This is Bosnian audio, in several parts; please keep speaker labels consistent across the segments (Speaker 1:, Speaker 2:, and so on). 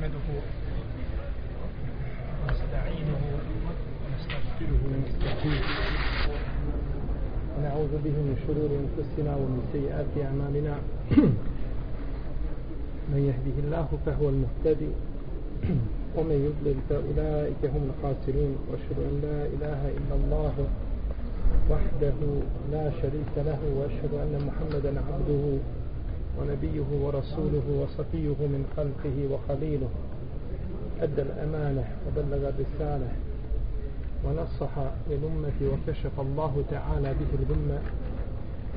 Speaker 1: نحمده ونستعينه ونستغفره ونستهديه
Speaker 2: ونعوذ به من شرور أنفسنا ومن سيئات أعمالنا. من يهده الله فهو المهتدي ومن يضلل فأولئك هم الخاسرون. وأشهد أن لا إله إلا الله وحده لا شريك له وأشهد أن محمدا عبده ونبيه ورسوله وصفيه من خلقه وخليله. أدى الأمانة وبلغ الرسالة. ونصح للأمة وكشف الله تعالى به الغمة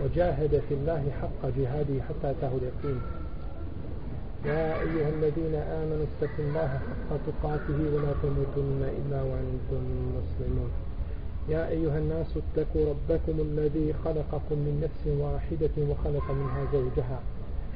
Speaker 2: وجاهد في الله حق جهاده حتى أتاه اليقين. يا أيها الذين آمنوا اتقوا الله حق تقاته ولا تموتن إلا وأنتم مسلمون. يا أيها الناس اتقوا ربكم الذي خلقكم من نفس واحدة وخلق منها زوجها.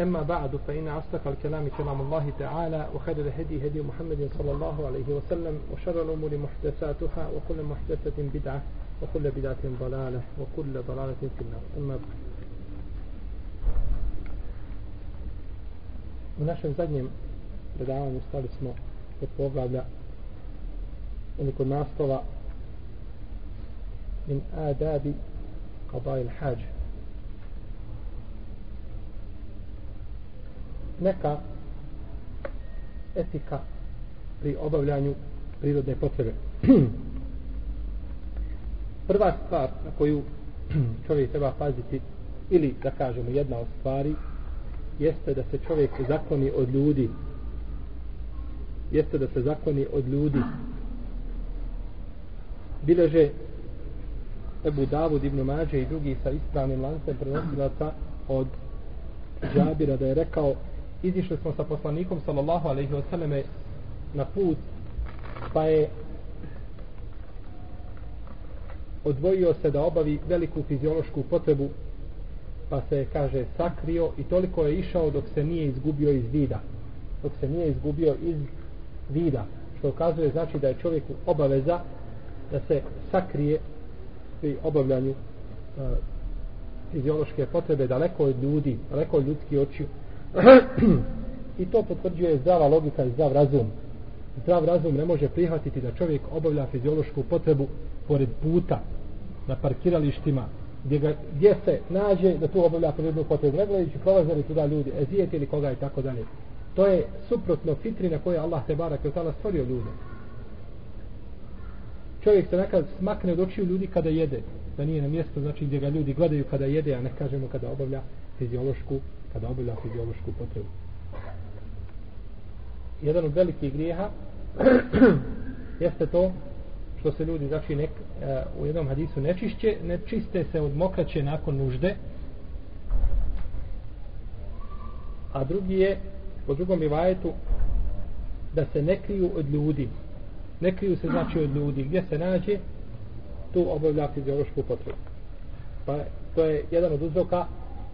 Speaker 2: أما بعد فإن أصدق الكلام كلام الله تعالى وخير الهدي هدي محمد صلى الله عليه وسلم وشر الأمور محدثاتها وكل محدثة بدعة وكل بدعة ضلالة وكل ضلالة في النار. أما بعد. U našem zadnjem predavanju stali smo kod poglavlja ili kod naslova min adabi qadai il-hađe neka etika pri obavljanju prirodne potrebe. Prva stvar na koju čovjek treba paziti ili da kažemo jedna od stvari jeste da se čovjek zakoni od ljudi jeste da se zakoni od ljudi bileže Ebu Davud ibn Mađe i drugi sa ispravnim lancem prenosilaca od Džabira da je rekao izišli smo sa poslanikom sallallahu alaihi ve selleme na put pa je odvojio se da obavi veliku fiziološku potrebu pa se kaže sakrio i toliko je išao dok se nije izgubio iz vida. Dok se nije izgubio iz vida što ukazuje znači da je čovjeku obaveza da se sakrije pri obavljanju e, fiziološke potrebe daleko od ljudi daleko od ljudskih očiju. I to potvrđuje zdrava logika i zdrav razum. Zdrav razum ne može prihvatiti da čovjek obavlja fiziološku potrebu pored puta, na parkiralištima, gdje, ga, gdje se nađe da tu obavlja prirodnu potrebu. Ne gledajući prolaze li tuda ljudi, ezijeti ili koga i tako dalje. To je suprotno fitri na koje Allah te barak je tala stvorio ljude. Čovjek se nekad smakne od očiju ljudi kada jede. Da nije na mjestu, znači gdje ga ljudi gledaju kada jede, a ne kažemo kada obavlja fiziološku kada obavlja fiziološku potrebu. Jedan od velikih grijeha jeste to što se ljudi znači nek, uh, u jednom hadisu nečišće, ne čiste se od mokraće nakon nužde, a drugi je po drugom rivajetu da se ne kriju od ljudi. Ne kriju se znači od ljudi. Gdje se nađe, tu obavlja fiziološku potrebu. Pa to je jedan od uzroka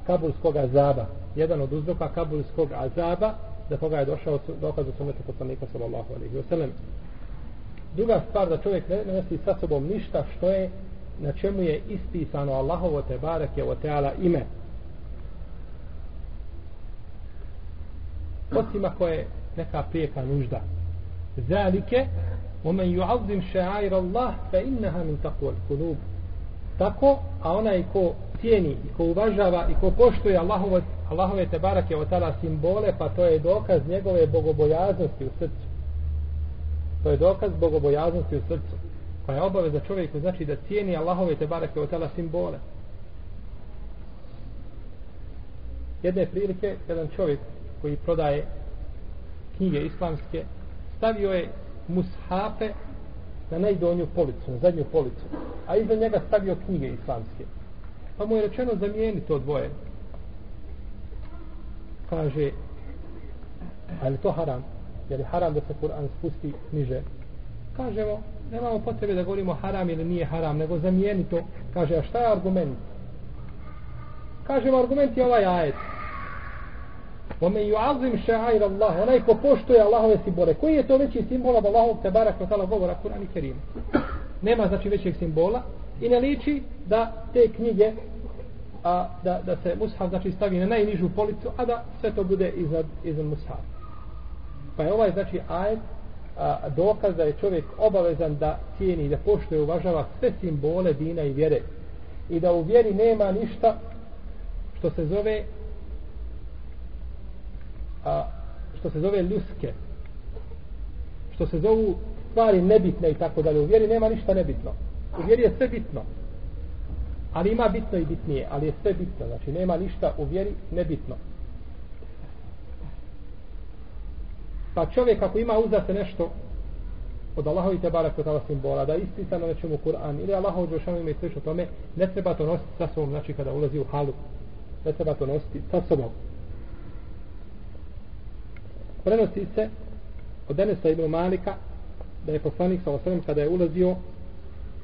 Speaker 2: kabulskog azaba. Jedan od uzroka kabulskog azaba za koga je došao dokaz od sunneta poslanika sallallahu alaihi wasallam. Druga stvar da čovjek ne nosi sa sobom ništa što je na čemu je ispisano Allahovo te barake o teala ime. Osim ako je neka prijeka nužda. Zalike, ومن يعظم شعائر الله فإنها من تقوى القلوب tako, a onaj ko cijeni i ko uvažava i ko poštuje Allahove, Allahove te barake od tada simbole, pa to je dokaz njegove bogobojaznosti u srcu. To je dokaz bogobojaznosti u srcu. Pa je obaveza čovjeku znači da cijeni Allahove te barake od tada simbole. Jedne prilike, jedan čovjek koji prodaje knjige islamske, stavio je mushape na najdonju policu, na zadnju policu, a iza njega stavio knjige islamske. Pa mu je rečeno zamijeni to dvoje. Kaže, a je to haram? Je li haram da se Kur'an spusti niže? Kažemo, Nemamo potrebe da govorimo haram ili nije haram, nego zamijeni to. Kaže, a šta je argument? Kažemo, argument je ovaj ajet. Ome ju azim ša'air Allah, onaj ko poštuje Allahove simbole. Koji je to veći simbol od Allahovog te barak wa tala govora Kur'an i Kerim? Nema znači većeg simbola i ne liči da te knjige a da, da se mushaf znači stavi na najnižu policu, a da sve to bude iznad, iznad mushaf. Pa je ovaj znači ajet a, dokaz da je čovjek obavezan da cijeni, da poštuje, uvažava sve simbole dina i vjere. I da u vjeri nema ništa što se zove a, što se zove ljuske što se zovu stvari nebitne i tako dalje. U vjeri nema ništa nebitno. U vjeri je sve bitno. Ali ima bitno i bitnije, ali je sve bitno. Znači nema ništa u vjeri nebitno. Pa čovjek ako ima uzate nešto od Allahovi te barak od simbola, da je ispisano nečemu Kur'an ili Allahov džošanu ima i sve tome, ne treba to nositi sa sobom, znači kada ulazi u halu. Ne treba to nositi sa sobom. Prenosi se od Denesa ibn Malika da je poslanik sa osrem kada je ulazio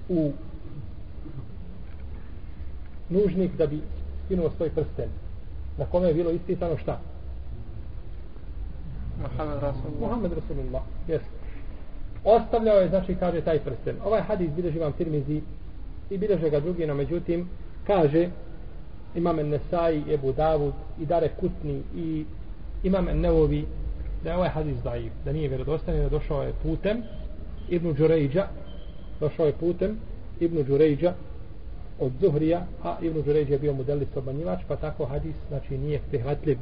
Speaker 2: u nužnik da bi skinuo svoj prsten na kome je bilo ispisano šta?
Speaker 3: Muhammed Rasulullah.
Speaker 2: Muhammed Rasulullah, jes. Ostavljao je, znači, kaže taj prsten. Ovaj hadis bilježi vam firmizi i bilježe ga drugi, no međutim, kaže imam Nesai, Ebu Davud i Dare Kutni i imam Nevovi da je ovaj hadis daiv, da nije vjerodostan, da došao je putem Ibn Đurejđa, došao je putem Ibn Đurejđa od Zuhrija, a Ibn Đurejđa je bio modelist obmanjivač, pa tako hadis znači nije prihvatljiv.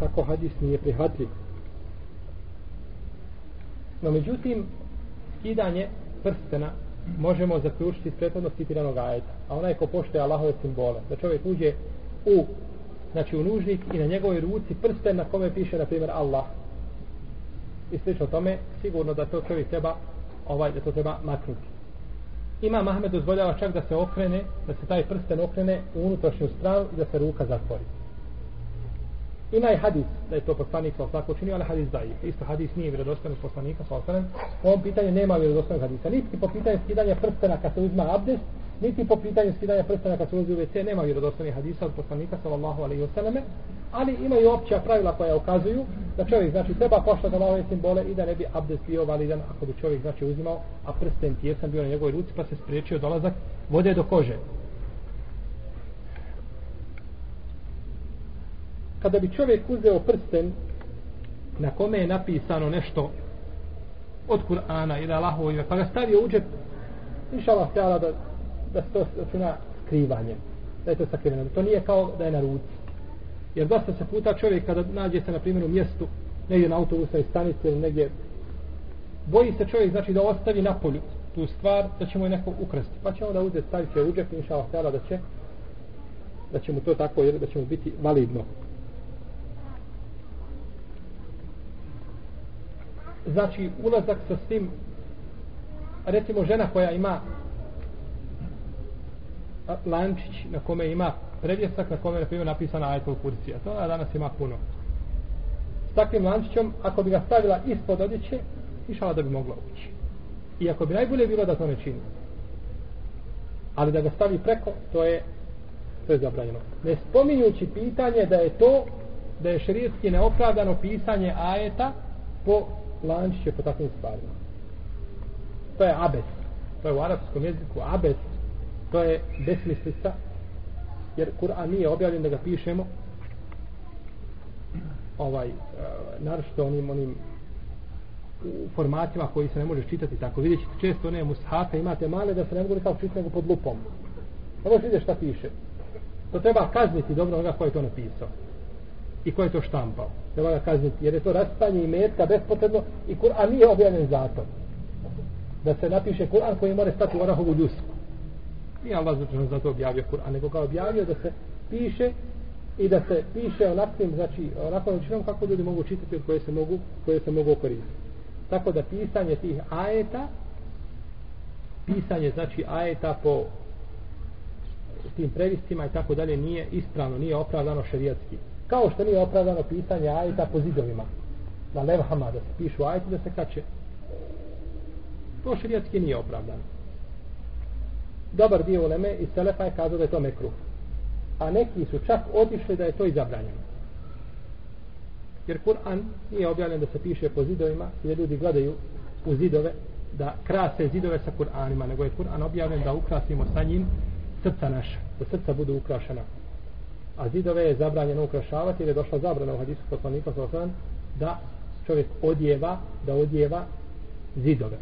Speaker 2: Tako hadis nije prihvatljiv. No međutim, skidanje prstena možemo zaključiti iz prethodno citiranog ajeta. A onaj ko poštuje Allahove simbole, da čovjek uđe u znači u nužnik i na njegovoj ruci prsten na kome piše na primjer Allah. I slično tome sigurno da to čovjek treba ovaj da to treba maknuti. Ima Mahmed dozvoljava čak da se okrene da se taj prsten okrene u unutrašnju stranu i da se ruka zatvori. Ima i hadis da je to poslanik sa osako činio ali hadis daje isto hadis nije vjerodostojan poslanika sa osako u ovom pitanju nema vjerodostanog hadisa. Niti po pitanju skidanja prstena kad se uzma abdest niti po pitanju skidanja prstena kad se ulazi u WC nema vjerodostojnih hadisa od poslanika sallallahu alejhi ve selleme ali imaju opća pravila koja ukazuju da čovjek znači treba poštovati Allahove simbole i da ne bi abdest bio validan ako bi čovjek znači uzimao a prsten tijesan bio na njegovoj ruci pa se spriječio dolazak vode do kože. Kada bi čovjek uzeo prsten na kome je napisano nešto od Kur'ana ili Allahovo ime pa ga stavio u džep inša Allah da da se to računa krivanjem. Da je to sakriveno. To nije kao da je na ruci. Jer dosta se puta čovjek kada nađe se na primjer u mjestu, negdje na autobusnoj stanici ili negdje, boji se čovjek znači da ostavi na polju tu stvar, da će mu je neko ukrasti. Pa će onda uzeti, staviti će u džep, inša Allah, da će da će mu to tako, jer da će mu biti validno. Znači, ulazak sa svim recimo žena koja ima lančić na kome ima predjesak na kome je primjer napisana ajetul kursi a to ona danas ima puno. S takvim lančićom ako bi ga stavila ispod odjeće išala da bi mogla ući. Iako bi najbolje bilo da to ne čini. Ali da ga stavi preko to je to je zabranjeno. Ne spominjući pitanje da je to da je šerijetski neopravdano pisanje ajeta po lančiće po takvim stvarima. To je abes. To je u arapskom jeziku abes to je besmislica jer Kur'an nije objavljen da ga pišemo ovaj uh, naročito onim onim u formatima koji se ne može čitati tako. Vidjet ćete često one mushafe imate male da se ne mogu kao čitati nego pod lupom. Ne možeš vidjeti šta piše. To treba kazniti dobro onoga ko je to napisao i ko je to štampao. Treba ga kazniti jer je to raspanje i metka bespotrebno i Kur'an nije objavljen zato da se napiše Kur'an koji mora stati u orahovu ljusku. Nije Allah zato za to objavio Kur'an, nego ga objavio da se piše i da se piše onakvim, znači, onakvom načinom kako ljudi mogu čitati od koje se mogu, koje se mogu koristiti. Tako da pisanje tih ajeta, pisanje, znači, ajeta po tim previstima i tako dalje nije ispravno, nije opravdano šerijatski. Kao što nije opravdano pisanje ajeta po zidovima. na levhama da se pišu ajeti, da se kače to šerijatski nije opravdano dobar dio uleme i Selefa je kazao da je to mekruh. A neki su čak otišli da je to i zabranjeno. Jer Kur'an nije objavljen da se piše po zidovima i da ljudi gledaju u zidove da krase zidove sa Kur'anima nego je Kur'an objavljen da ukrasimo sa njim srca naša da srca budu ukrašena. A zidove je zabranjeno ukrašavati jer je došla zabrana u hadisu poslanika da čovjek odjeva da odjeva zidove.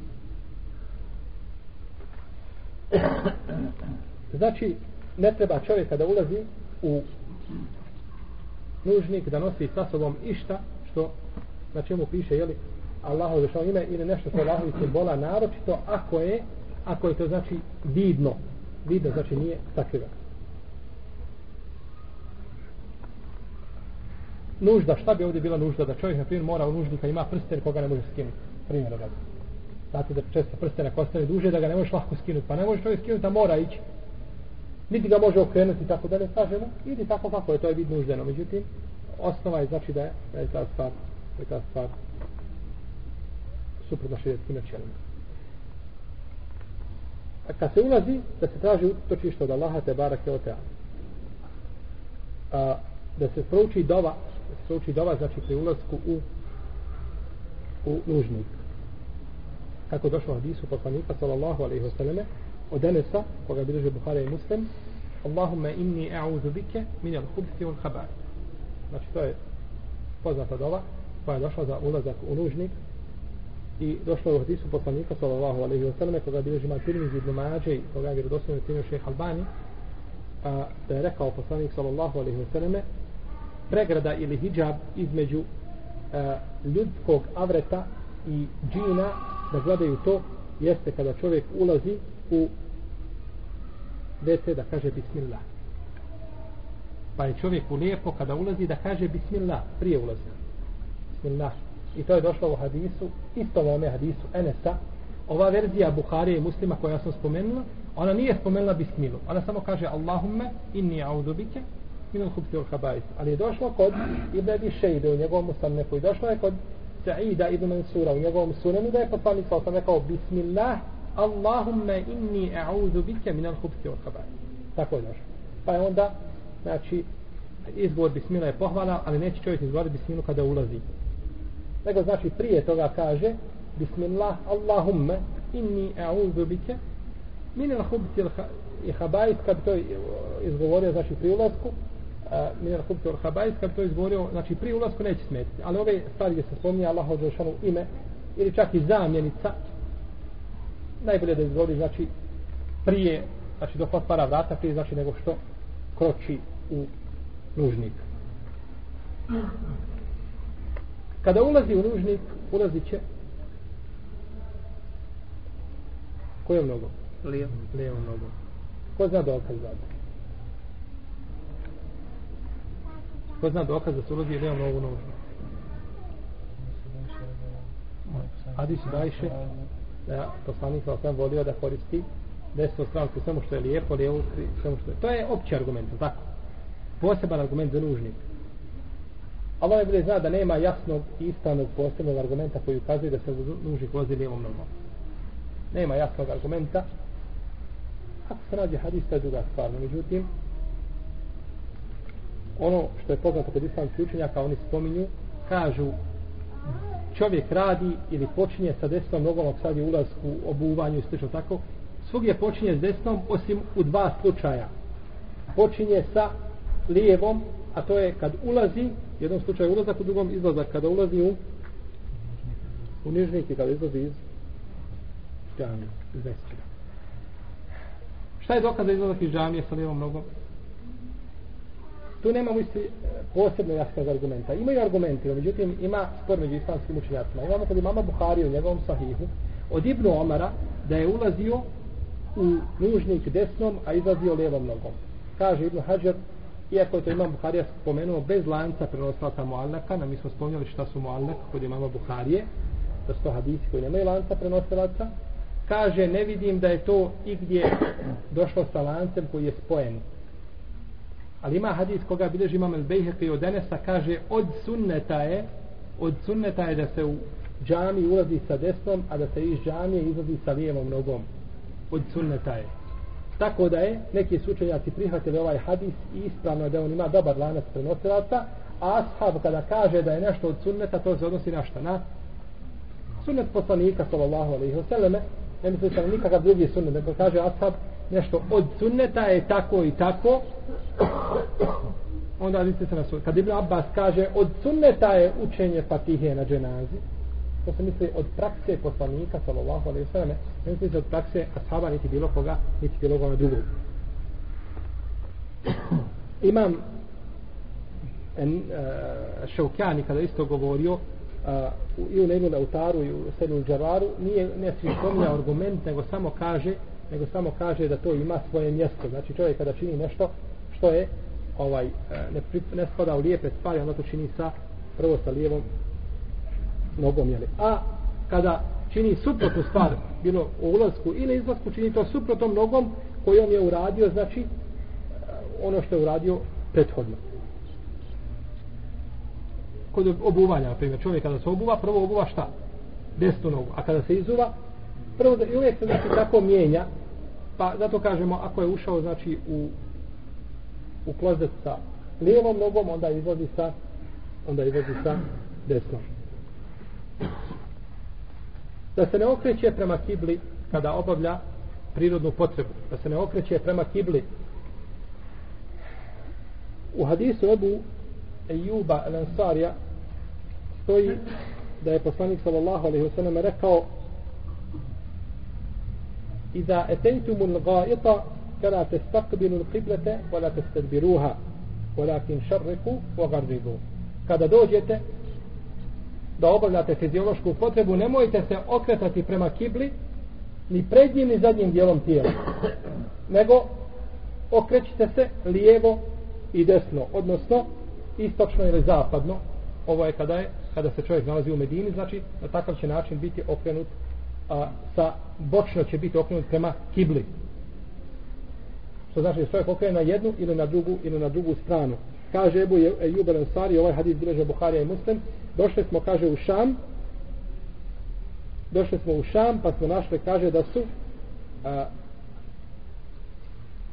Speaker 2: znači ne treba čovjek kada ulazi u nužnik da nosi sa sobom išta što na čemu piše jeli Allahu zašao ime ili nešto što Allahu simbola naročito ako je ako je to znači vidno. Vidno znači nije sakriveno nužda, šta bi ovdje bila nužda? Da čovjek na primjer mora u nužnika ima prsten koga ne može skinuti primjer radi znate da često prstene kostane duže da ga ne možeš lako skinuti pa ne može čovjek skinuti a mora ići. Niti ga može okrenuti tako da ne kažemo idi tako kako je to je vidno nuždeno. Međutim osnova je znači da je, da je ta stvar da je ta stvar suprotno širijetskim načelima. A kad se ulazi da se traži utočište od Allaha te barake o a, da se prouči dova da se prouči dova znači pri ulazku u u nužnik. Tako došlo u hadisu poslanika sallallahu alaihi wasallam od Enesa koga bilježe Buhara i Muslim Allahumma inni a'udhu bike min al-khubthi wal khabath znači to je poznata dova koja je došla za ulazak u nužnik i došlo je u hadisu poslanika sallallahu alaihi wasallam koga bilježe ima Tirmizi ibn Mađe i koga je vjerodostojno cijenio šeha Albani a, da je rekao poslanik sallallahu alaihi wasallam pregrada ili hijab između a, ljudskog avreta i džina da gledaju to jeste kada čovjek ulazi u WC da kaže bismillah. Pa je čovjek u lijepo kada ulazi da kaže bismillah prije ulaza. bismillah. I to je došlo u hadisu isto u ome hadisu Enesa. Ova verzija Buharije i muslima koja sam spomenula ona nije spomenula bismilu. Ona samo kaže Allahumme inni audubike minul hubsi ul ali je došlo kod Ibn Abi Šejde u njegovom usamneku i došlo je kod Sa'ida ibn Mansura u njegovom sunenu da je poslanik sa osam rekao Bismillah Allahumma inni a'udhu bike minal hubsi od wal. Tako je došlo. Pa je onda znači izgovor Bismillah je pohvala, ali neće čovjek izgovoriti Bismillah kada ulazi. Nego znači prije toga kaže Bismillah Allahumma inni a'udhu bike minal hubsi hubti wal khaba'ith kad to izgovorio znači pri ulazku min al-khubti wal khaba'is kad to izgovorio znači pri ulasku neće smetiti. Ali ove stvari gdje se spominje Allah dželešanu ime ili čak i zamjenica najbolje da izgovori znači prije znači dok otvara vrata prije znači nego što kroči u nužnik. Kada ulazi u nužnik ulazi će kojom nogom? lijevom lijevom nogom ko zna dokaz za Ko zna dokaz da se ulazi ili imamo ovu nogu? Hadis dajše da poslanik sa sam volio da koristi desnu stranu pri svemu što je lijepo, lijevu samo svemu što je. To je opći argument, tako? Poseban argument za nužnik. Allah ne bude zna da nema jasnog i istanog posebnog argumenta koji ukazuje da se nužnik vozi lijevom nogom. Nema jasnog argumenta. Ako se nađe hadis, to je druga stvar. Međutim, ono što je poznato kod islamskih učenjaka, oni spominju, kažu čovjek radi ili počinje sa desnom nogom ako sad je ulaz u obuvanju i slično tako, svugdje počinje s desnom osim u dva slučaja. Počinje sa lijevom, a to je kad ulazi, u jednom slučaju ulazak, u drugom izlazak, kada ulazi u u nižnik i kada izlazi iz džamije, iz mesečina. Šta je dokaz za izlazak iz džamije sa lijevom nogom? Tu nemamo isti e, posebno jasnog argumenta. Imaju argumenti, no međutim ima spor među islamskim učenjacima. Imamo kod imama Buhari u njegovom sahihu od Ibnu Omara da je ulazio u nužnik desnom, a izlazio levom nogom. Kaže Ibnu Hajar, iako je to imam Buharija spomenuo bez lanca prenoslata Muallaka, na mi smo spomnjali šta su Muallak kod imama Buharije, da su to hadisi koji nemaju lanca prenosilaca, kaže ne vidim da je to igdje došlo sa lancem koji je spojen Ali ima hadis koga bilježi imam El Bejheqi od Enesa, kaže od sunneta je od sunneta je da se u džami ulazi sa desnom, a da se iz džamije izlazi sa lijevom nogom. Od sunneta je. Tako da je, neki sučenjaci prihvatili ovaj hadis i ispravno je da on ima dobar lanac prenosilaca, a ashab kada kaže da je nešto od sunneta, to se odnosi na šta? Na sunnet poslanika, sallallahu alaihi wa sallame, ne misli se na nikakav drugi sunnet, nego kaže ashab, nešto od sunneta je tako i tako, onda vidite se na sunnet. Kad Ibn Abbas kaže, od sunneta je učenje fatihe na dženazi, to se misli od prakse poslanika, sallallahu alaihi sallam ne misli se od prakse ashaba, niti bilo koga, niti bilo koga drugog. Imam en, uh, Šaukjani kada isto govorio uh, i u Nenu Lautaru i u Senu Džararu nije ne svi spominja argument nego samo kaže nego samo kaže da to ima svoje mjesto znači čovjek kada čini nešto što je ovaj e, ne, ne spada u lijepe stvari ono to čini sa prvo sa lijevom nogom jeli. a kada čini suprotnu stvar bilo u ulazku ili izlasku čini to suprotnom nogom kojom je uradio znači e, ono što je uradio prethodno kod obuvanja, na primjer, čovjek kada se obuva, prvo obuva šta? Desnu nogu. A kada se izuva, prvo da, i uvijek se znači tako mijenja, pa zato kažemo, ako je ušao znači u u klozet sa lijevom nogom, onda izlazi sa onda izlazi sa desnom. Da se ne okreće prema kibli kada obavlja prirodnu potrebu. Da se ne okreće prema kibli. U hadisu Ebu Ejuba el-Ansarija stoji da je poslanik sallallahu alaihi wasallam rekao Iza etejtumul gaita kada testakbilu القبلة ولا wala ولكن walakin šarriku wa kada dođete da obavljate fiziološku potrebu nemojte se okretati prema kibli ni prednjim ni zadnjim dijelom tijela nego okrećite se lijevo i desno odnosno istočno ili zapadno. Ovo je kada je kada se čovjek nalazi u Medini znači na takav će način biti okrenut a, sa bočno će biti okrenut prema kibli. Što znači da čovjek okrene na jednu ili na drugu ili na drugu stranu. Kaže Ebu Ejub al-Ansari ovaj hadis bileže Buharija i Muslim došli smo kaže u Šam došli smo u Šam pa smo našli kaže da su a,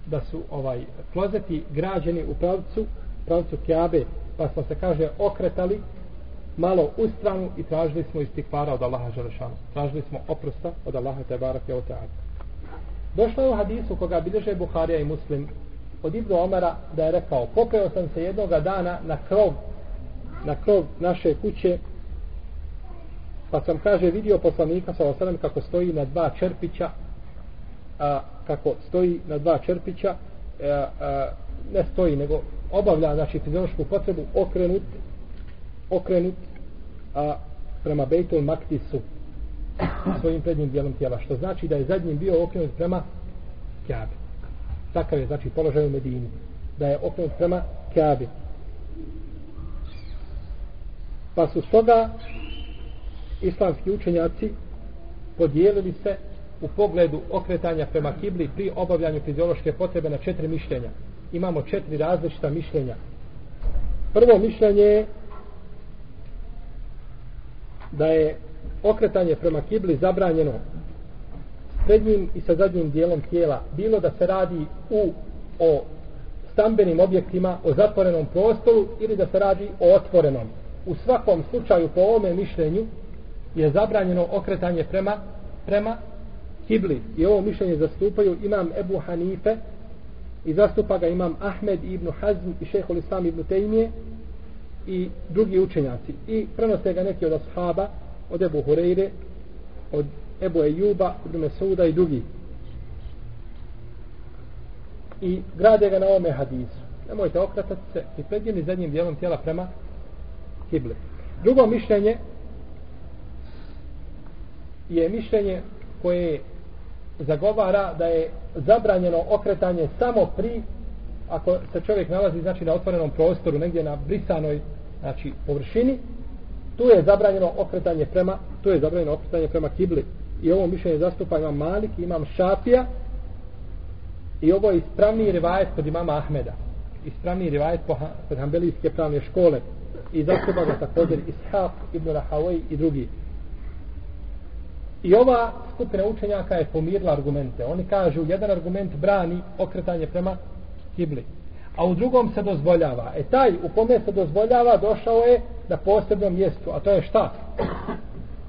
Speaker 2: da su ovaj klozeti građeni u pravcu pravcu Kjabe, pa smo se, kaže, okretali malo u stranu i tražili smo istikvara od Allaha Želešanu. Tražili smo oprosta od Allaha Tebarak i Oteak. Došlo je u hadisu koga bilježe Buharija i Muslim od Ibnu Omara da je rekao popeo sam se jednoga dana na krov na krov naše kuće pa sam kaže vidio poslanika sa osadem kako stoji na dva čerpića a, kako stoji na dva čerpića a, a, ne stoji nego obavlja znači fiziološku potrebu okrenut okrenut a prema Bejtul Maktisu svojim prednjim dijelom tijela što znači da je zadnjim bio okrenut prema Kjabi takav je znači položaj u Medini da je okrenut prema Kjabi pa su stoga islamski učenjaci podijelili se u pogledu okretanja prema kibli pri obavljanju fiziološke potrebe na četiri mišljenja. Imamo četiri različita mišljenja. Prvo mišljenje je da je okretanje prema kibli zabranjeno srednjim i sa zadnjim dijelom tijela. Bilo da se radi u o stambenim objektima, o zatvorenom prostoru ili da se radi o otvorenom. U svakom slučaju po ovome mišljenju je zabranjeno okretanje prema prema kibli. I ovo mišljenje zastupaju imam Ebu Hanife i zastupa ga imam Ahmed ibn Hazm i šehol Islam ibn Tejmije i drugi učenjaci. I prenose ga neki od ashaba od Ebu Hureyre od Ebu Ejuba ibn Mesuda i drugi. I grade ga na ovome hadisu. Nemojte okratati se i prednjeni zadnjim dijelom tijela prema kible drugo mišljenje je mišljenje koje zagovara da je zabranjeno okretanje samo pri ako se čovjek nalazi znači na otvorenom prostoru negdje na brisanoj znači površini tu je zabranjeno okretanje prema tu je zabranjeno okretanje prema kibli i ovo mišljenje zastupa imam Malik imam Šafija i ovo je ispravni rivajet kod imama Ahmeda Ispravni rivajet kod Hanbelijske pravne škole i zastupa ga također Ishaq ibn Rahavoj i drugi. I ova skupina učenjaka je pomirila argumente. Oni kažu, jedan argument brani okretanje prema kibli, a u drugom se dozvoljava. E taj u kome se dozvoljava došao je na posebnom mjestu, a to je šta?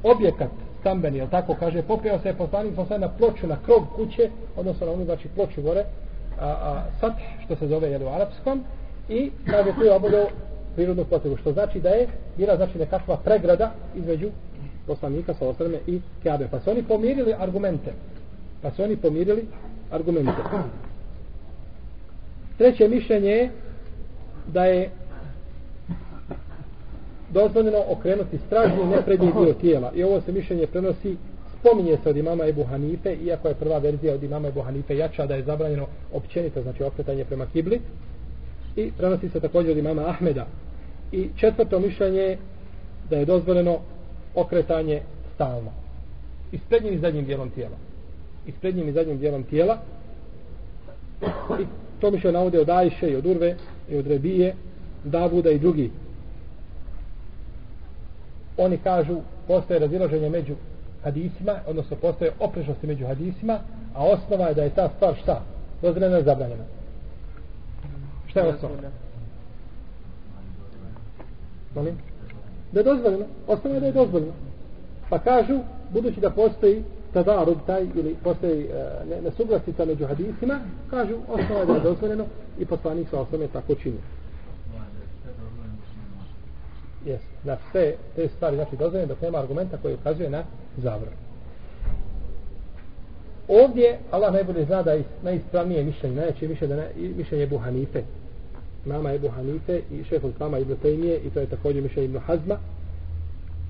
Speaker 2: Objekat stambeni, jel tako kaže, popio se je poslanik sa na ploču, na krog kuće, odnosno na onu, znači ploču gore, a, a sat, što se zove jel, u arapskom, i kaže tu je obavljao prirodnu potrebu, što znači da je bila znači nekakva pregrada između poslanika sa osrme i Kjabe. Pa su oni pomirili argumente. Pa su oni pomirili argumente. Treće mišljenje je da je dozvoljeno okrenuti stražni ne prednji dio tijela. I ovo se mišljenje prenosi spominje se od imama Ebu Hanife, iako je prva verzija od imama Ebu Hanife jača da je zabranjeno općenito, znači okretanje prema kibli. I prenosi se također od imama Ahmeda. I četvrto mišljenje je da je dozvoljeno okretanje stalno. I s prednjim i zadnjim dijelom tijela. I s prednjim i zadnjim dijelom tijela. I to mi se navode od Ajše i od Urve i od Rebije, Davuda i drugi. Oni kažu, postoje razilaženje među hadisima, odnosno postoje oprešnosti među hadisima, a osnova je da je ta stvar šta? Dozvoljena je zabranjena. Šta je osnova? Molim? Da je dozvoljeno. Osnova je da je dozvoljeno. Pa kažu, budući da postoji tadarub taj ili postoji e, uh, nesuglasica među hadisima, kažu osnova je da je dozvoljeno i poslanik sa osnove tako čini. Jes, na sve te stvari znači dozvoljeno dok nema argumenta koji ukazuje na zavrnu. Ovdje Allah najbolje zna da je najispravnije mišljenje, najjače više da je mišljenje Ebu Hanife. Mama Ebu Hanife i šefu Islama Ibn Tejmije i to je također mišljenje Ibn Hazma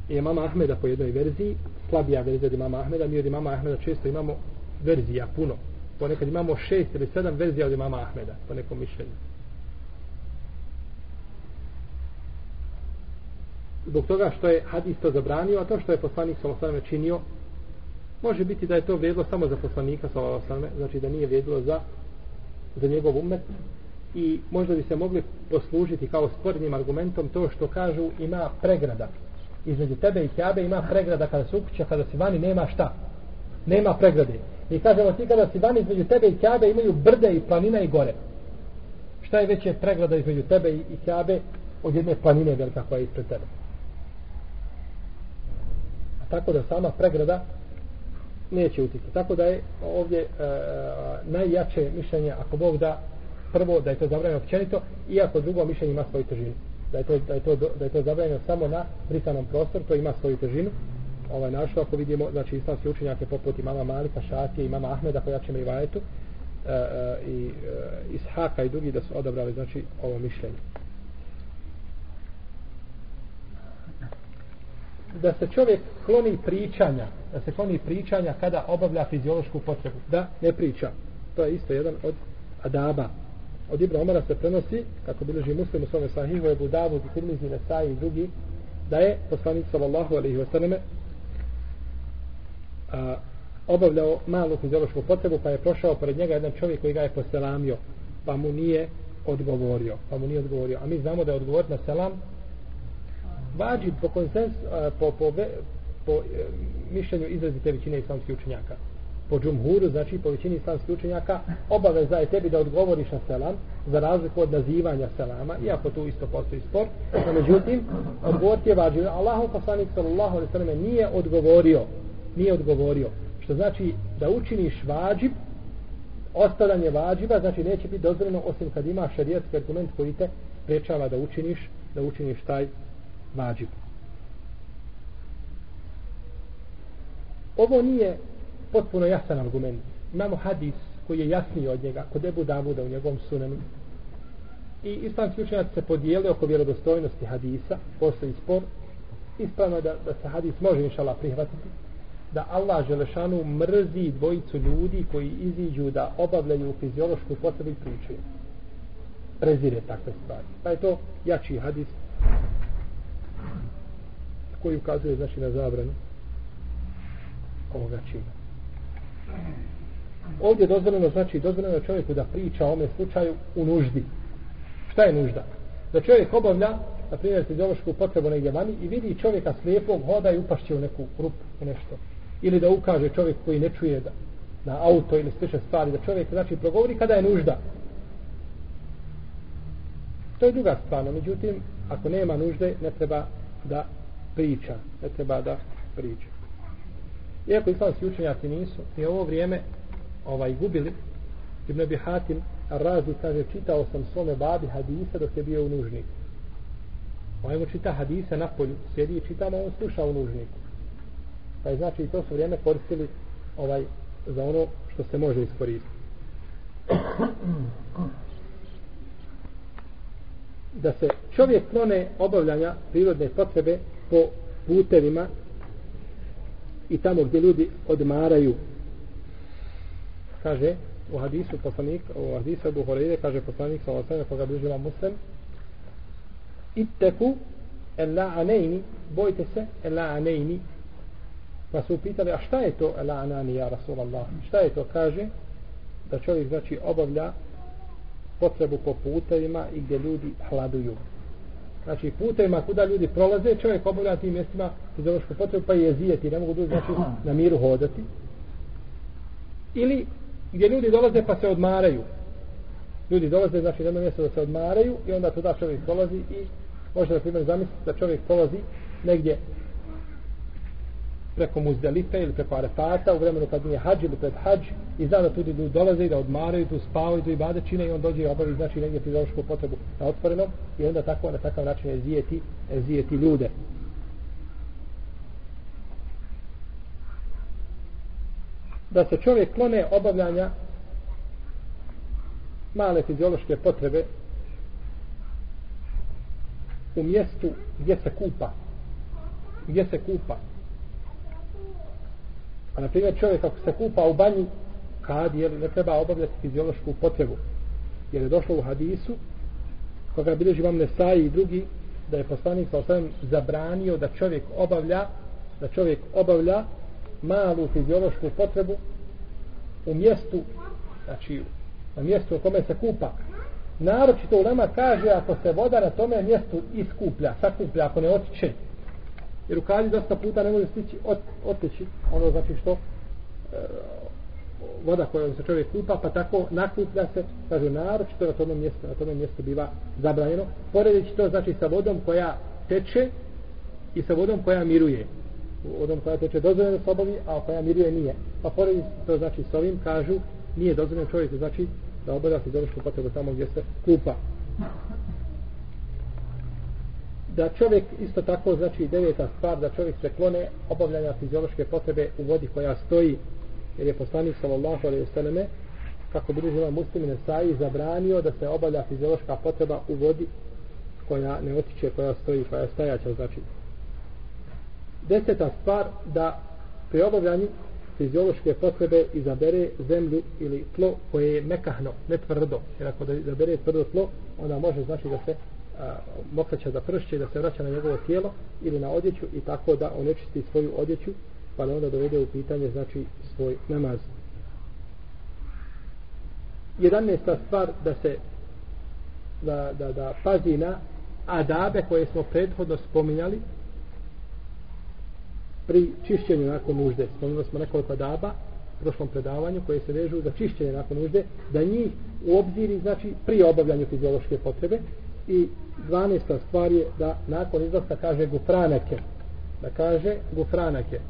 Speaker 2: i mama Ahmeda po jednoj verziji, slabija verzija od mama Ahmeda, mi od mama Ahmeda često imamo verzija puno. Ponekad imamo šest ili sedam verzija od mama Ahmeda, po nekom mišljenju. Zbog toga što je hadis to zabranio, a to što je poslanik Salosaleme činio, može biti da je to vrijedilo samo za poslanika Salosaleme, znači da nije vrijedilo za, za njegov umet, i možda bi se mogli poslužiti kao spornim argumentom to što kažu ima pregrada između tebe i Kjabe ima pregrada kada se ukuća, kada si vani nema šta. Nema pregrade. I kažemo ti kada si vani između tebe i Kjabe imaju brde i planina i gore. Šta je veće pregrada između tebe i, i Kjabe od jedne planine velika koja je ispred tebe? A tako da sama pregrada neće utjeti tako da je ovdje e, e, najjače mišljenje ako Bog da prvo da je to zabranjeno općenito iako drugo mišljenje ima svoju težinu da je to, da je to, da je to zabranjeno samo na brisanom prostoru, to ima svoju težinu. Ovaj našo, ako vidimo, znači islamski učenjake poput imama Malika, Šatije, imama Ahmeda, koja će i vajetu, e, e, i e, Ishaka i drugi da su odabrali, znači, ovo mišljenje. Da se čovjek kloni pričanja, da se kloni pričanja kada obavlja fiziološku potrebu, da ne priča. To je isto jedan od adaba od Ibra Omara se prenosi, kako bilježi muslim u svome sahihu, Ebu Davud i Tirmizi, Nesai i drugi, da je poslanik sallallahu alaihi wa sallame a, obavljao malu fiziološku potrebu, pa je prošao pored njega jedan čovjek koji ga je poselamio, pa mu nije odgovorio, pa mu nije odgovorio. A mi znamo da je odgovor na selam vađi po konsens, po, po, po, po mišljenju izrazite većine islamskih učenjaka po džumhuru, znači po većini islamskih učenjaka, obaveza je tebi da odgovoriš na selam, za razliku od nazivanja selama, iako tu isto postoji spor. No, međutim, odgovor je vađiv. Allahu poslanik sallallahu alaihi sallam nije odgovorio, nije odgovorio. Što znači da učiniš vađib, ostavljanje vađiba, znači neće biti dozvoljeno osim kad ima šarijetski argument koji te prečava da učiniš, da učiniš taj vađib. Ovo nije potpuno jasan argument. Imamo hadis koji je jasniji od njega, kod Ebu Davuda u njegovom sunenu. I islamski učenjaci se podijeli oko vjerodostojnosti hadisa, postoji spor. Ispravno da, da se hadis može inšala prihvatiti. Da Allah Želešanu mrzi dvojicu ljudi koji iziđu da obavljaju fiziološku potrebu i pričaju. Prezire takve stvari. Pa je to jači hadis koji ukazuje znači na zabranu ovoga čina. Ovdje dozvoljeno znači dozvoljeno čovjeku da priča o ome slučaju u nuždi. Šta je nužda? Da čovjek obavlja na primjer, fiziološku potrebu negdje vani i vidi čovjeka slijepog hoda i upašće u neku rupu u nešto. Ili da ukaže čovjek koji ne čuje da, na auto ili sliče stvari, da čovjek znači progovori kada je nužda. To je druga stvar, međutim, ako nema nužde, ne treba da priča, ne treba da priča. Iako islamski učenjaci nisu, ni ovo vrijeme ovaj gubili, Ibn Abi Hatim Razi kaže, čitao sam svome babi hadisa dok je bio u nužniku. Pa ovaj mu čita hadise na polju, sjedi i čita, on sluša u nužniku. Pa je znači i to su vrijeme koristili ovaj, za ono što se može iskoristiti. da se čovjek klone obavljanja prirodne potrebe po putevima i tamo gdje ljudi odmaraju. Kaže u hadisu poslanik u hadisu Abu Hurajre kaže poslanik sallallahu alejhi ve koga bližila muslim ittaku el-la'anaini bojte se el-la'anaini pa su pitali a šta je to el-la'anani ja Rasulallah? Šta je to? Kaže da čovjek znači obavlja potrebu po putevima i gdje ljudi hladuju znači putevima kuda ljudi prolaze čovjek obavlja tim mjestima fiziološku potrebu pa je zijeti ne mogu znači na miru hodati. Ili gdje ljudi dolaze pa se odmaraju. Ljudi dolaze znači na jedno mjesto da se odmaraju i onda tuda čovjek dolazi i može da primjer zamisliti da čovjek dolazi negdje preko Muzdelife ili preko Arefata u vremenu kad nije hađ ili pred hađ i zna da tu ljudi dolaze i da odmaraju, tu spavaju, tu i bade čine i on dođe i obavi znači negdje fiziološku potrebu na otvorenom i onda tako na takav način je zijeti, je zijeti ljude. Da se čovjek klone obavljanja male fiziološke potrebe u mjestu gdje se kupa gdje se kupa Pa, na primjer čovjek ako se kupa u banji kad je ne treba obavljati fiziološku potrebu. Jer je došlo u hadisu koga bilježi vam Nesai i drugi da je poslanik sa osvijem zabranio da čovjek obavlja da čovjek obavlja malu fiziološku potrebu u mjestu znači na mjestu u kome se kupa naročito u nama kaže ako se voda na tome mjestu iskuplja, sakuplja, ako ne otiče jer u kalji dosta puta ne može stići ot, oteći ono znači što e, voda kojom se čovjek kupa pa tako nakuplja se kaže naročito na tome mjestu na tome mjestu biva zabranjeno poredeći to znači sa vodom koja teče i sa vodom koja miruje. Vodom koja teče dozvoljeno se obavi a koja miruje nije. Pa poredeći to znači s ovim kažu nije dozvoljeno čovjeku znači da obavlja se dovršku potrebu tamo gdje se kupa da čovjek isto tako znači deveta stvar da čovjek se klone obavljanja fiziološke potrebe u vodi koja stoji jer je poslanik sallallahu alejhi ve selleme kako bi žena muslimi saji zabranio da se obavlja fiziološka potreba u vodi koja ne otiče koja stoji koja je stajaća znači deseta stvar da pri obavljanju fiziološke potrebe izabere zemlju ili tlo koje je mekahno, ne tvrdo. Jer ako da izabere tvrdo tlo, onda može znači da se mokraća za pršće da se vraća na njegovo tijelo ili na odjeću i tako da onečisti svoju odjeću pa da onda dovede u pitanje znači svoj namaz. Jedanesta stvar da se da, da, da pazi na adabe koje smo prethodno spominjali pri čišćenju nakon nužde. Spominjali smo nekoliko adaba u prošlom predavanju koje se vežu za čišćenje nakon nužde, da njih u obziri znači pri obavljanju fiziološke potrebe i 12. stvar je da nakon izlaska kaže gufranake. Da kaže gufranake.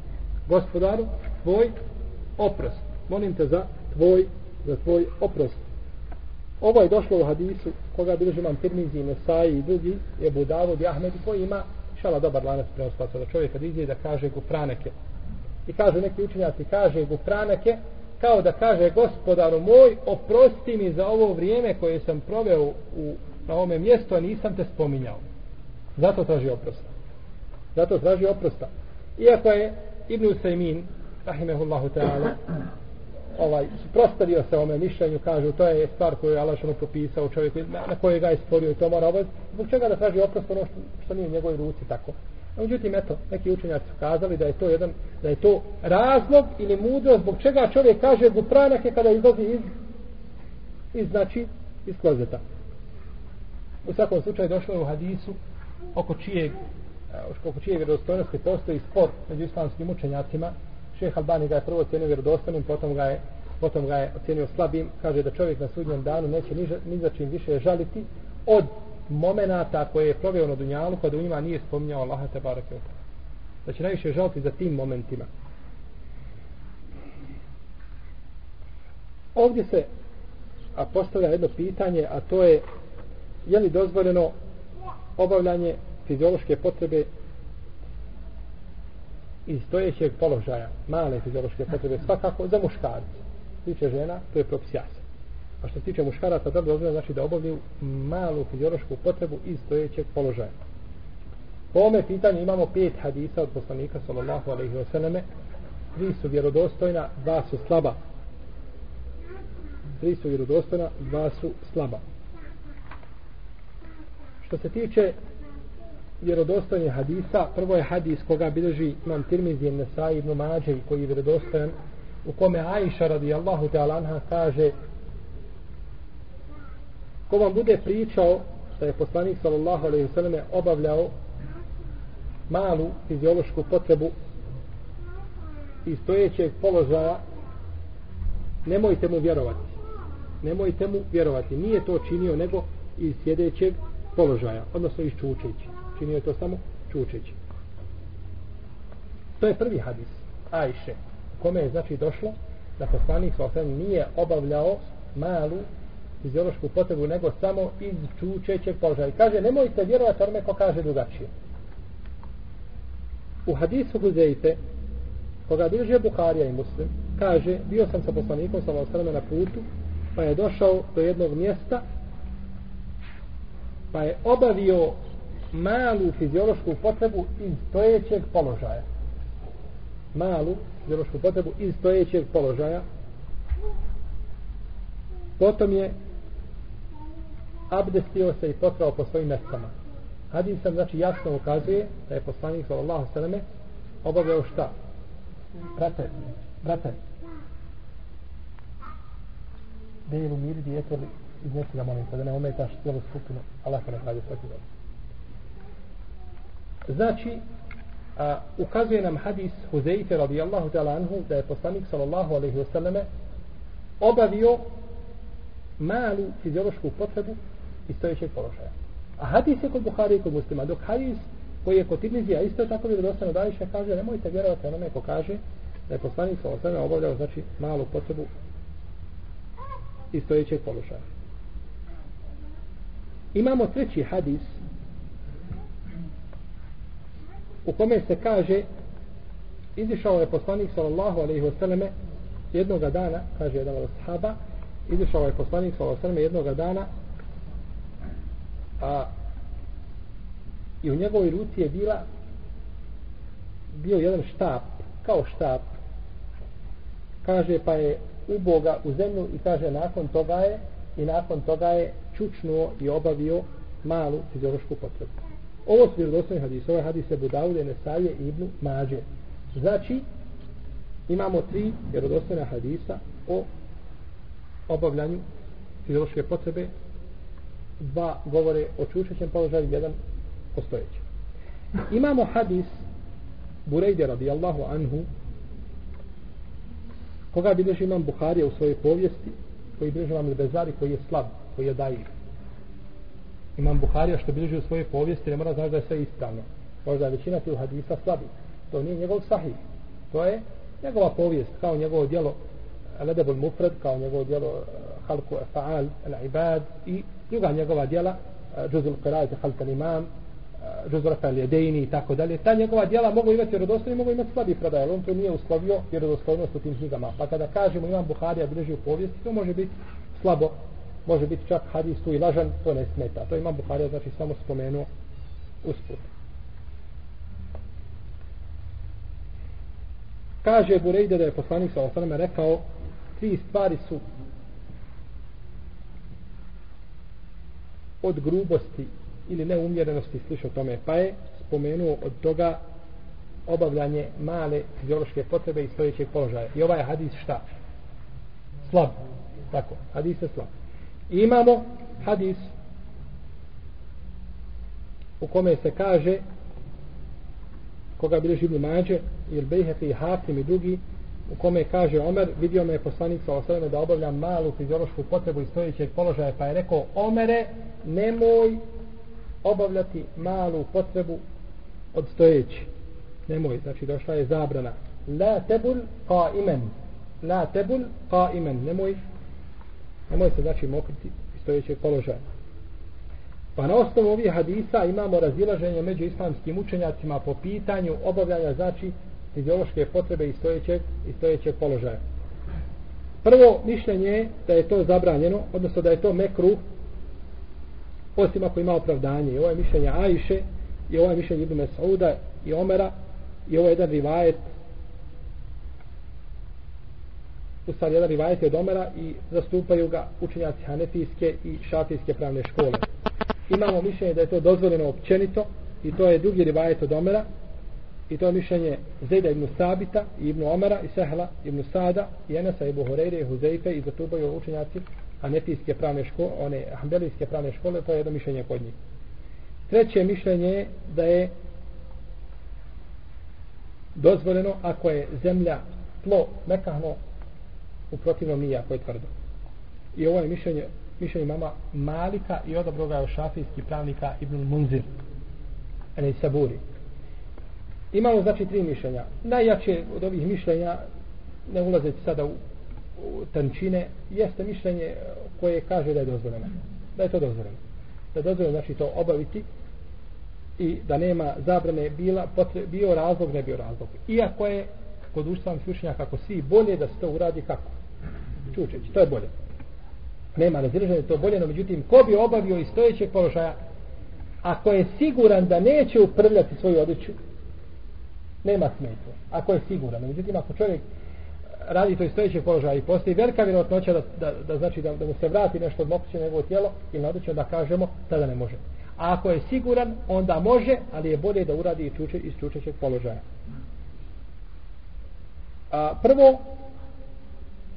Speaker 2: Gospodaru tvoj oprost. Molim te za tvoj za tvoj oprost. Ovo je došlo u hadisu koga bilježi imam Tirmizi, Nesai i drugi je Budavod i Ahmed koji ima šala dobar lanac prenoslaca da čovjek kad izje da kaže gufranake. I kaže neki učenjaci kaže gufranake kao da kaže gospodaru moj oprosti mi za ovo vrijeme koje sam proveo u na ovome mjestu, a nisam te spominjao. Zato traži oprosta. Zato traži oprosta. Iako je Ibn Usaymin, rahimehullahu ta'ala, ovaj, prostavio se ome mišljenju, kažu, to je stvar koju je Allah što propisao čovjeku, na, na koje ga je stvorio i to mora obaviti. Zbog čega da traži oprost ono što, što nije u njegovoj ruci tako. A međutim, eto, neki učenjaci su kazali da je to jedan, da je to razlog ili mudro zbog čega čovjek kaže gupranake kada izlazi iz, iz znači, iz klozeta. U svakom slučaju došlo je u hadisu oko čijeg eh, oko čije vjerodostojnosti postoji spor među islamskim učenjacima. Šeha Albani ga je prvo ocjenio vjerodostojnim potom ga je potom ga je ocjenio slabim. Kaže da čovjek na sudnjem danu neće ni, ni za čim više žaliti od momenata koje je proveo na Dunjalu pa kada u njima nije spominjao Allaha te barake da će najviše žaliti za tim momentima. Ovdje se a postavlja jedno pitanje a to je je li dozvoljeno obavljanje fiziološke potrebe iz stojećeg položaja? Male fiziološke potrebe svakako za muškarce. Tiče žena to je propis jasan a što se tiče muškaraca to dozvoljeno znači da obavljaju malu fiziološku potrebu iz stojećeg položaja? Po ome pitanju imamo pet hadisa od poslanika sallallahu alaihi wa sallame tri su vjerodostojna dva su slaba. Tri su vjerodostojna dva su slaba što se tiče vjerodostojnih hadisa prvo je hadis koga bilježi imam Tirmizi Nesai ibn Mađe koji je vjerodostojan u kome Aisha radijallahu ta'ala anha kaže ko vam bude pričao da je poslanik sallallahu alaihi sallam obavljao malu fiziološku potrebu iz stojećeg položaja nemojte mu vjerovati. Nemojte mu vjerovati. Nije to činio nego iz sjedećeg položaja odnosno iz čučeći. Činio je to samo čučeći. To je prvi hadis Ajše kome je znači došlo da poslanik sa nije obavljao malu fiziološku potrebu nego samo iz čučećeg položaja. Kaže nemojte vjerovati onome ko kaže drugačije. U hadisu Huzeyte koga bilježe Bukharija i Muslim kaže bio sam sa poslanikom sa na putu pa je došao do jednog mjesta pa je obavio malu fiziološku potrebu iz stojećeg položaja. Malu fiziološku potrebu iz stojećeg položaja. Potom je abdestio se i potrao po svojim mestama. Hadis sam znači jasno ukazuje da je poslanik sallallahu sallam obavljao šta? Prate, prate. Da mir djeto li iznesi ga molim da ne ometaš cijelu skupinu. Allah ne radi svaki dobro. znači a, ukazuje nam hadis Huzeyfe radijallahu ta'ala anhu da je poslanik sallallahu alaihi wasallam obavio malu fiziološku potrebu iz stojećeg položaja. A hadis je kod Buhari i kod muslima dok hadis koji je kod Tirmizija isto tako bi dostano da kaže nemojte vjerovati onome ko kaže da je poslanik sallallahu alaihi obavljao znači malu potrebu iz stojećeg položaja imamo treći hadis u kome se kaže izišao je poslanik sallallahu alaihi selleme jednog dana kaže jedan od sahaba izišao je poslanik sallallahu alaihi selleme jednog dana a i u njegovoj ruci je bila bio jedan štap kao štap. Kaže pa je uboga u zemlju i kaže nakon toga je i nakon toga je čučnuo i obavio malu fiziološku potrebu. Ovo su vjerodostojni ovaj hadis. Ovo je hadis Ebu Daude, Nesaje i Ibnu Mađe. Znači, imamo tri vjerodostojna hadisa o obavljanju fiziološke potrebe. Dva govore o čučećem položaju, jedan o stojećem. Imamo hadis Burejde radijallahu anhu koga bilježi imam Buharija u svojoj povijesti koji bilježi imam Bezari koji je slab, koji je dajiv imam Buharija što bilježi u svojoj povijesti ne mora znaći da je sve ispravno. Možda je većina tih hadisa slabi. To nije njegov sahih. To je njegova povijest kao njegovo djelo Ledebul Mufred kao njegovo djelo eh, Halku Efa'al, Al-Ibad i druga njegova djela eh, Džuzul Qiraj, Qirajte Halka Imam eh, Džuzul Rafael Jedejni i tako dalje. Ta njegova djela mogu imati vjerodostojni mogu imati slabi predaj on to nije uslovio vjerodostojnost u tim knjigama. Pa kada kažemo imam Buharija bilježi u povijesti to može biti slabo može biti čak hadis tu i lažan, to ne smeta. To imam Buharija, znači samo spomenuo usput. Kaže Burejde da je poslanik sa osaname rekao tri stvari su od grubosti ili neumjerenosti slišao tome pa je spomenuo od toga obavljanje male fiziološke potrebe i stojećeg položaja. I ovaj hadis šta? Slab. Tako, hadis je slab imamo hadis u kome se kaže koga bilježi Ibn Mađe ili Bejhefi i Hakim i drugi u kome kaže Omer vidio me je poslanik sa osvrame da obavljam malu fiziološku potrebu iz stojećeg položaja pa je rekao Omere nemoj obavljati malu potrebu od stojeći nemoj, znači došla je zabrana. La tebul ka imen la tebul ka imen nemoj nemoj se znači mokriti iz stojećeg položaja Pa na osnovu ovih hadisa imamo razilaženje među islamskim učenjacima po pitanju obavljanja znači fiziološke potrebe iz stojećeg, iz stojećeg položaja. Prvo mišljenje je da je to zabranjeno, odnosno da je to mekru, osim ako ima opravdanje. I ovo je mišljenje Ajše, i ovo je mišljenje Ibn Sauda i Omera, i ovo je jedan rivajet, u stvari jedan rivajet je od Omera i zastupaju ga učenjaci Hanefijske i Šafijske pravne škole. Imamo mišljenje da je to dozvoljeno općenito i to je drugi rivajet od Omera i to je mišljenje Zejda ibn Sabita i ibn Omera i Sehla ibn Sada i Enesa ibn Horeire i Huzeife i zastupaju učenjaci hanefijske pravne škole one hanbelijske pravne škole to je jedno mišljenje kod njih. Treće mišljenje je da je dozvoljeno ako je zemlja tlo mekahno u protivnom nije ako je tvrdo. I ovo je mišljenje mišljenje mama Malika i odabro ga šafijski pravnika Ibn Munzir Ene Saburi. Imamo znači tri mišljenja. Najjače od ovih mišljenja ne ulazeći sada u, u tančine jeste mišljenje koje kaže da je dozvoljeno. Da je to dozvoljeno. Da je dozvoljeno znači to obaviti i da nema zabrane bila potre, bio razlog ne bio razlog. Iako je kod ustavnih slušnja kako svi bolje da se to uradi kako? Čučeći, to je bolje nema razilaženja to bolje, no međutim, ko bi obavio iz stojećeg položaja, ako je siguran da neće uprljati svoju odjeću, nema smetnje. Ako je siguran, no međutim, ako čovjek radi to iz stojećeg položaja i postoji velika vjerojatnoća da, da, da, znači da, da mu se vrati nešto od mokuće njegovo tijelo ili na odjeću, da kažemo, tada ne može. A ako je siguran, onda može, ali je bolje da uradi iz čučećeg položaja. A, prvo,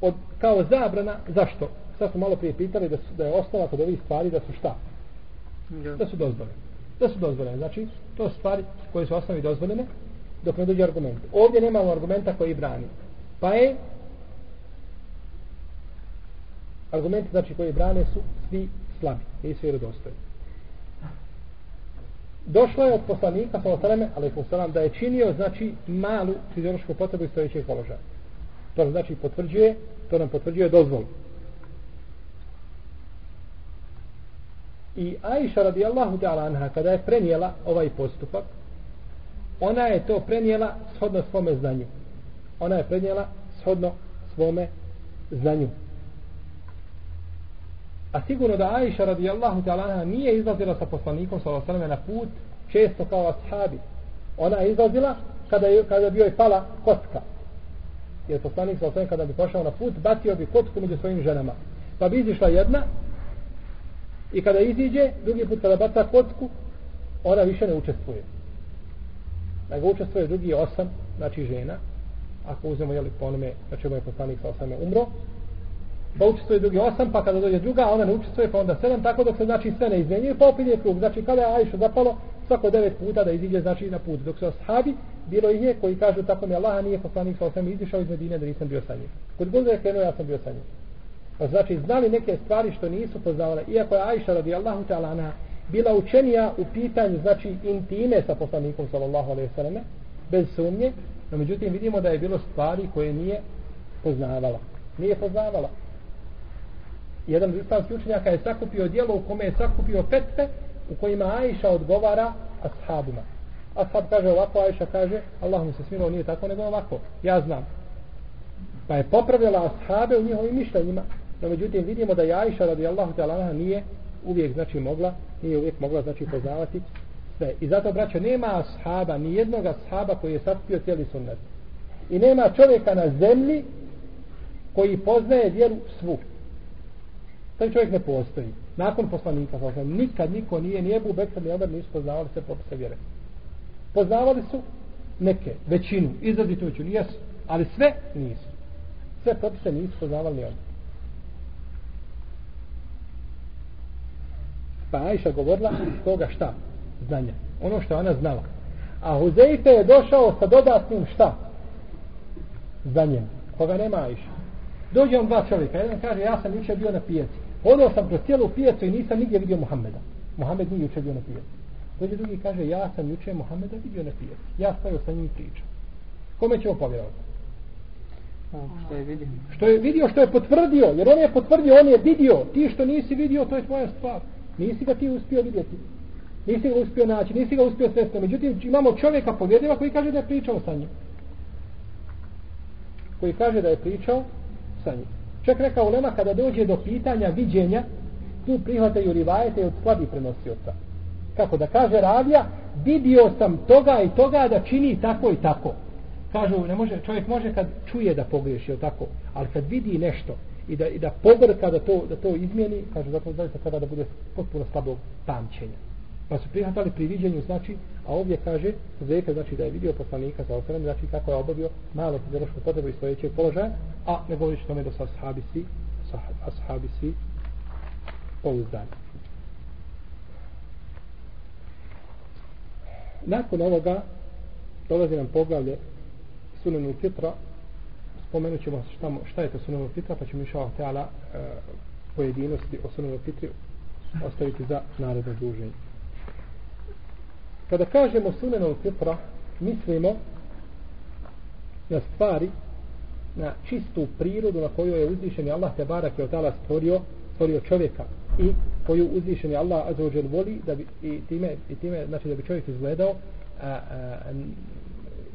Speaker 2: od, kao zabrana, zašto? sad smo malo prije pitali da, su, da je osnova kod ovih stvari da su šta? Da su dozvoljene. Da su dozvoljene. Znači, to su stvari koje su osnovi dozvoljene dok ne dođe argument. Ovdje nemamo argumenta koji brani. Pa je argumenti znači koji brane su svi slabi. I svi vjerodostojni. Došlo je od poslanika sa osaleme, ali poslanam, da je činio znači malu fiziološku potrebu iz stojećeg položaja. To znači potvrđuje, to nam potvrđuje dozvolu. I Aisha radijallahu ta'ala anha kada je prenijela ovaj postupak ona je to prenijela shodno svome znanju. Ona je prenijela shodno svome znanju. A sigurno da Aisha radijallahu ta'ala anha nije izlazila sa poslanikom sallallahu alejhi na put često kao ashabi. Ona je izlazila kada je, kada bio je pala kostka Jer poslanik sallallahu kada bi pošao na put bacio bi kocku među svojim ženama. Pa bi izišla jedna I kada iziđe, drugi put kada baca kocku, ona više ne učestvuje. Nego učestvuje drugi osam, znači žena, ako uzmemo jeli po onome, znači je poslanik sa osame umro, pa učestvuje drugi osam, pa kada dođe druga, ona ne učestvuje, pa onda sedam, tako dok se znači sve ne izmenjuje, pa opet krug. Znači kada je Ajša zapalo, svako devet puta da iziđe znači na put. Dok se ashabi bilo ih je koji kažu tako mi Allaha nije poslanik sa osam izišao iz Medine da nisam bio sa njim. Kod god je krenuo, ja sam bio sa njim. Pa znači znali neke stvari što nisu poznavale. Iako je Aisha radijallahu ta'ala bila učenija u pitanju znači intime sa poslanikom sallallahu alaihi selleme bez sumnje. No međutim vidimo da je bilo stvari koje nije poznavala. Nije poznavala. Jedan islamski učenjaka je sakupio dijelo u kome je sakupio petve u kojima Aisha odgovara ashabima. Ashab pa kaže ovako, Ajša kaže Allah mu se sminuo, nije tako, nego ovako. Ja znam. Pa je popravila ashabe u njihovim mišljenjima No međutim vidimo da je Aisha radijallahu ta'ala nije uvijek znači mogla, nije uvijek mogla znači poznavati sve. I zato braćo nema ashaba, ni jednog ashaba koji je sakupio cijeli sunnet. I nema čovjeka na zemlji koji poznaje vjeru svu. Taj čovjek ne postoji. Nakon poslanika, znači, nikad niko nije, nije bu Bekr ni Omer nisu poznavali sve popise vjere. Poznavali su neke, većinu, izrazitu većinu, jesu, ali sve nisu. Sve propise nisu poznavali ni Pa Ajša govorila iz toga šta? znanja. Ono što ona znala. A Huzeife je došao sa dodatnim šta? Znanjem. Koga nema Ajša. Dođe on dva čovjeka. Jedan kaže, ja sam jučer bio na pijaci. Hodao sam kroz cijelu pijacu i nisam nigdje vidio Muhammeda. Muhammed nije jučer bio na pijaci. Dođe drugi kaže, ja sam juče Muhammeda vidio na pijaci. Ja stavio sa njim priča. Kome ćemo povjerovati?
Speaker 3: Što je vidio?
Speaker 2: Što je vidio, što je potvrdio. Jer on je potvrdio, on je vidio. Ti što nisi vidio, to je tvoja stvar. Nisi ga ti uspio vidjeti. Nisi ga uspio naći, nisi ga uspio svesti. Međutim, imamo čovjeka povjedljiva koji kaže da je pričao sa njim. Koji kaže da je pričao sa njim. Čak rekao Lema kada dođe do pitanja viđenja, tu prihvataju rivajete od slabi prenosioca. Kako da kaže Ravija, vidio sam toga i toga da čini tako i tako. Kažu, ne može, čovjek može kad čuje da pogriješi, ili tako, ali kad vidi nešto i da, i da pobrka da to, da to izmijeni, kažu, zato zaista treba da bude potpuno slabog pamćenja. Pa su prihvatali pri viđenju, znači, a ovdje kaže, Zeka, znači da je vidio poslanika sa okrem, znači kako je obavio malo fiziološku potrebu i stojećeg položaja, a ne govoriš tome da su ashabi svi, ashabi svi pouzdani. Nakon ovoga dolazi nam poglavlje sunanu fitra. Spomenut ćemo šta, šta je to sunanu fitra pa ćemo išao teala e, pojedinosti o sunanu fitri ostaviti za naredno druženje. Kada kažemo sunanu fitra mislimo na stvari na čistu prirodu na koju je uzvišen Allah te barak je od tala stvorio stvorio čovjeka i koju uzvišeni je Allah azzawajal voli da bi, i time, i time znači da bi čovjek izgledao a, a,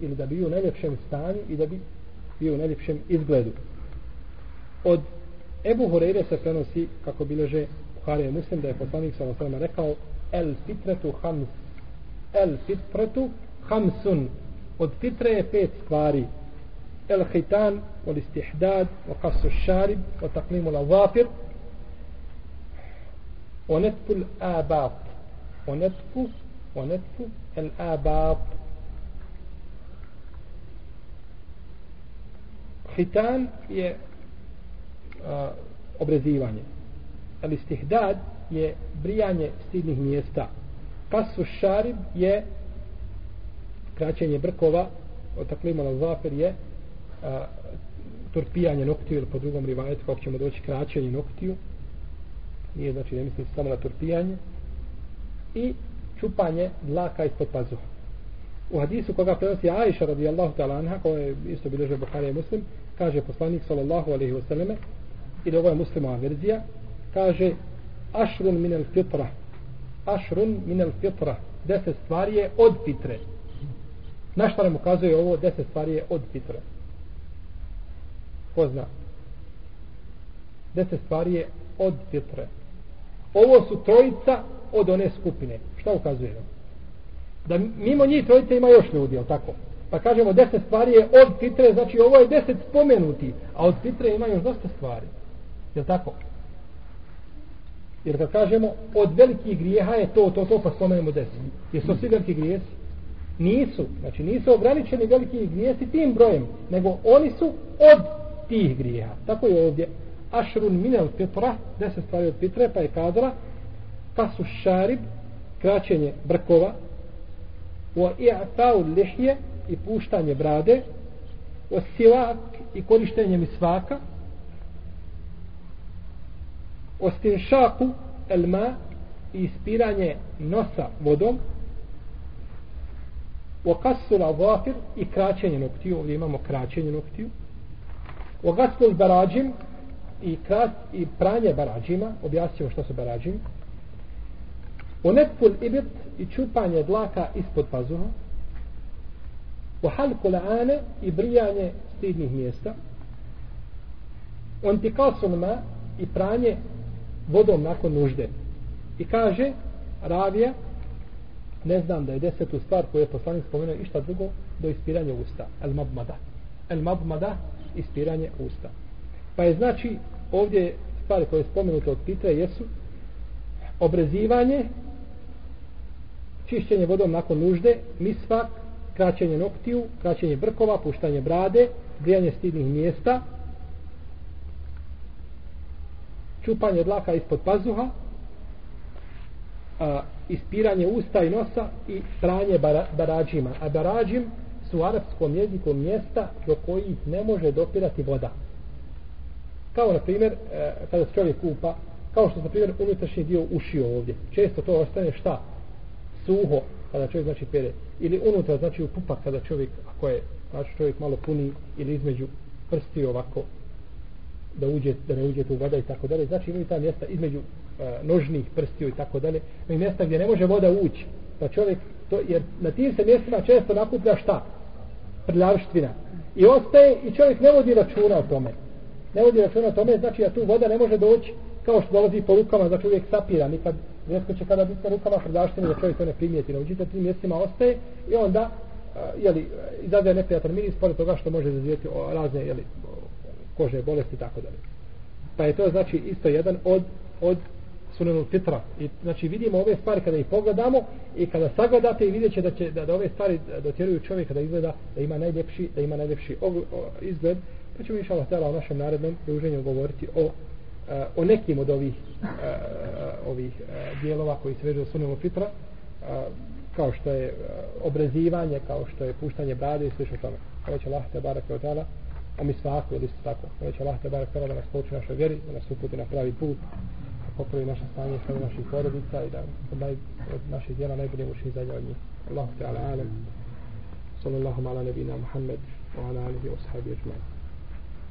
Speaker 2: ili da bi bio u najljepšem stanju i da bi bio u najljepšem izgledu. Od Ebu Horeire se prenosi, kako bileže Buhari Muslim, da je poslanik sa osvrame rekao El fitretu hams El fitretu hamsun od fitre je pet stvari El hitan od istihdad o kasu šarib o taklimu la zafir o netfu onetku o netfu hitan je a, obrezivanje. Ali stihdad je brijanje stidnih mjesta. Kasu šarib je kraćenje brkova od taklima na zafer je a, turpijanje noktiju ili po drugom rivajetu kako ćemo doći kraćenje noktiju nije znači ne mislim samo na torpijanje. i čupanje dlaka ispod pazuha. U hadisu koga prenosi Aisha radijallahu ta'ala anha koja je isto bilježio Bukhari i Muslim kaže poslanik sallallahu alaihi wasallame, i ovo je muslimova verzija kaže ašrun min al fitra ašrun min al fitra deset stvari je od fitre. Na šta nam ukazuje ovo deset stvari je od fitre? Ko zna? Deset stvari je od fitre ovo su trojica od one skupine šta ukazuje nam da mimo njih trojice ima još ljudi, jel tako? Pa kažemo deset stvari je od fitre, znači ovo je deset spomenuti, a od fitre ima još dosta stvari. Jel tako? Jer kad kažemo od velikih grijeha je to, to, to, pa spomenemo deset. Jesu to svi veliki grijesi? Nisu. Znači nisu ograničeni veliki grijesi tim brojem, nego oni su od tih grijeha. Tako je ovdje. Ašrun minel fitra, deset stvari od fitre, pa je kazala, kasu šarib, kraćenje brkova, wa i'ta'u lihje i puštanje brade. Wa siwak i korištenje misvaka. Wa stinšaku elma i ispiranje nosa vodom. Wa qassu al i kraćenje noktiju. Ovdje imamo kraćenje noktiju. Wa qassu al i, krat, i pranje barađima objasnimo što su barađimi Unetful ibit i čupanje dlaka ispod pazuha. U halku laane i brijanje stidnih mjesta. u antikasunma i pranje vodom nakon nužde. I kaže Ravija, ne znam da je desetu stvar koju je poslanik spomenuo išta drugo do ispiranja usta. El mabmada. El mabmada ispiranje usta. Pa je znači ovdje stvari koje je spomenuto od Pitre jesu obrezivanje čišćenje vodom nakon nužde, misvak, kraćenje noktiju, kraćenje brkova, puštanje brade, grijanje stidnih mjesta, čupanje dlaka ispod pazuha, a, ispiranje usta i nosa i pranje bara, barađima. A barađim su u arapskom jeziku mjesta do kojih ne može dopirati voda. Kao, na primjer, e, kada se čovjek kupa, kao što, na primjer, unutrašnji dio ušio ovdje. Često to ostane šta? Suho, kada čovjek znači pere. Ili unutra, znači u pupak, kada čovjek, ako je znači čovjek malo puni, ili između prsti ovako, da uđe, da ne uđe tu voda i tako dalje. Znači imaju ta mjesta između e, nožnih prstiju i tako dalje. Imaju mjesta gdje ne može voda ući. Pa čovjek, to, jer na tim se mjestima često nakuplja šta? Prljavštvina. I ostaje i čovjek ne vodi računa o tome. Ne vodi računa o tome, znači da tu voda ne može doći kao što dolazi po rukama, znači uvijek sapira, nikad rijetko će kada biti na rukama hrdaštine da čovjek to ne primijeti. Na uđite tim mjestima ostaje i onda uh, jeli, izađe neprijatan miris pored toga što može izazivjeti razne jeli, kožne bolesti i tako dalje. Pa je to znači isto jedan od od sunanul fitra. I znači vidimo ove stvari kada ih pogledamo i kada sagledate i vidjet će da će da, da ove stvari dotjeruju čovjeka da izgleda da ima najljepši da ima najljepši o, izgled. Pa ćemo inša Allah u našem narednom druženju govoriti o e, o nekim od ovih e, ovih e, dijelova koji se vežu sunanul fitra kao što je obrezivanje, kao što je puštanje brade i slično tome. Ovo će Allah te barake odala, a mi svaku ili isto tako. Ovo će Allah te barek da nas pouči našoj vjeri, da nas uputi na pravi put, da popravi naše stanje sve naših porodica i da od, naj, od naših djela najbolje učini za od njih. Allahu te ala alem. Sallallahu ala nebina Muhammed wa ala alihi wa sahabi ajma'in.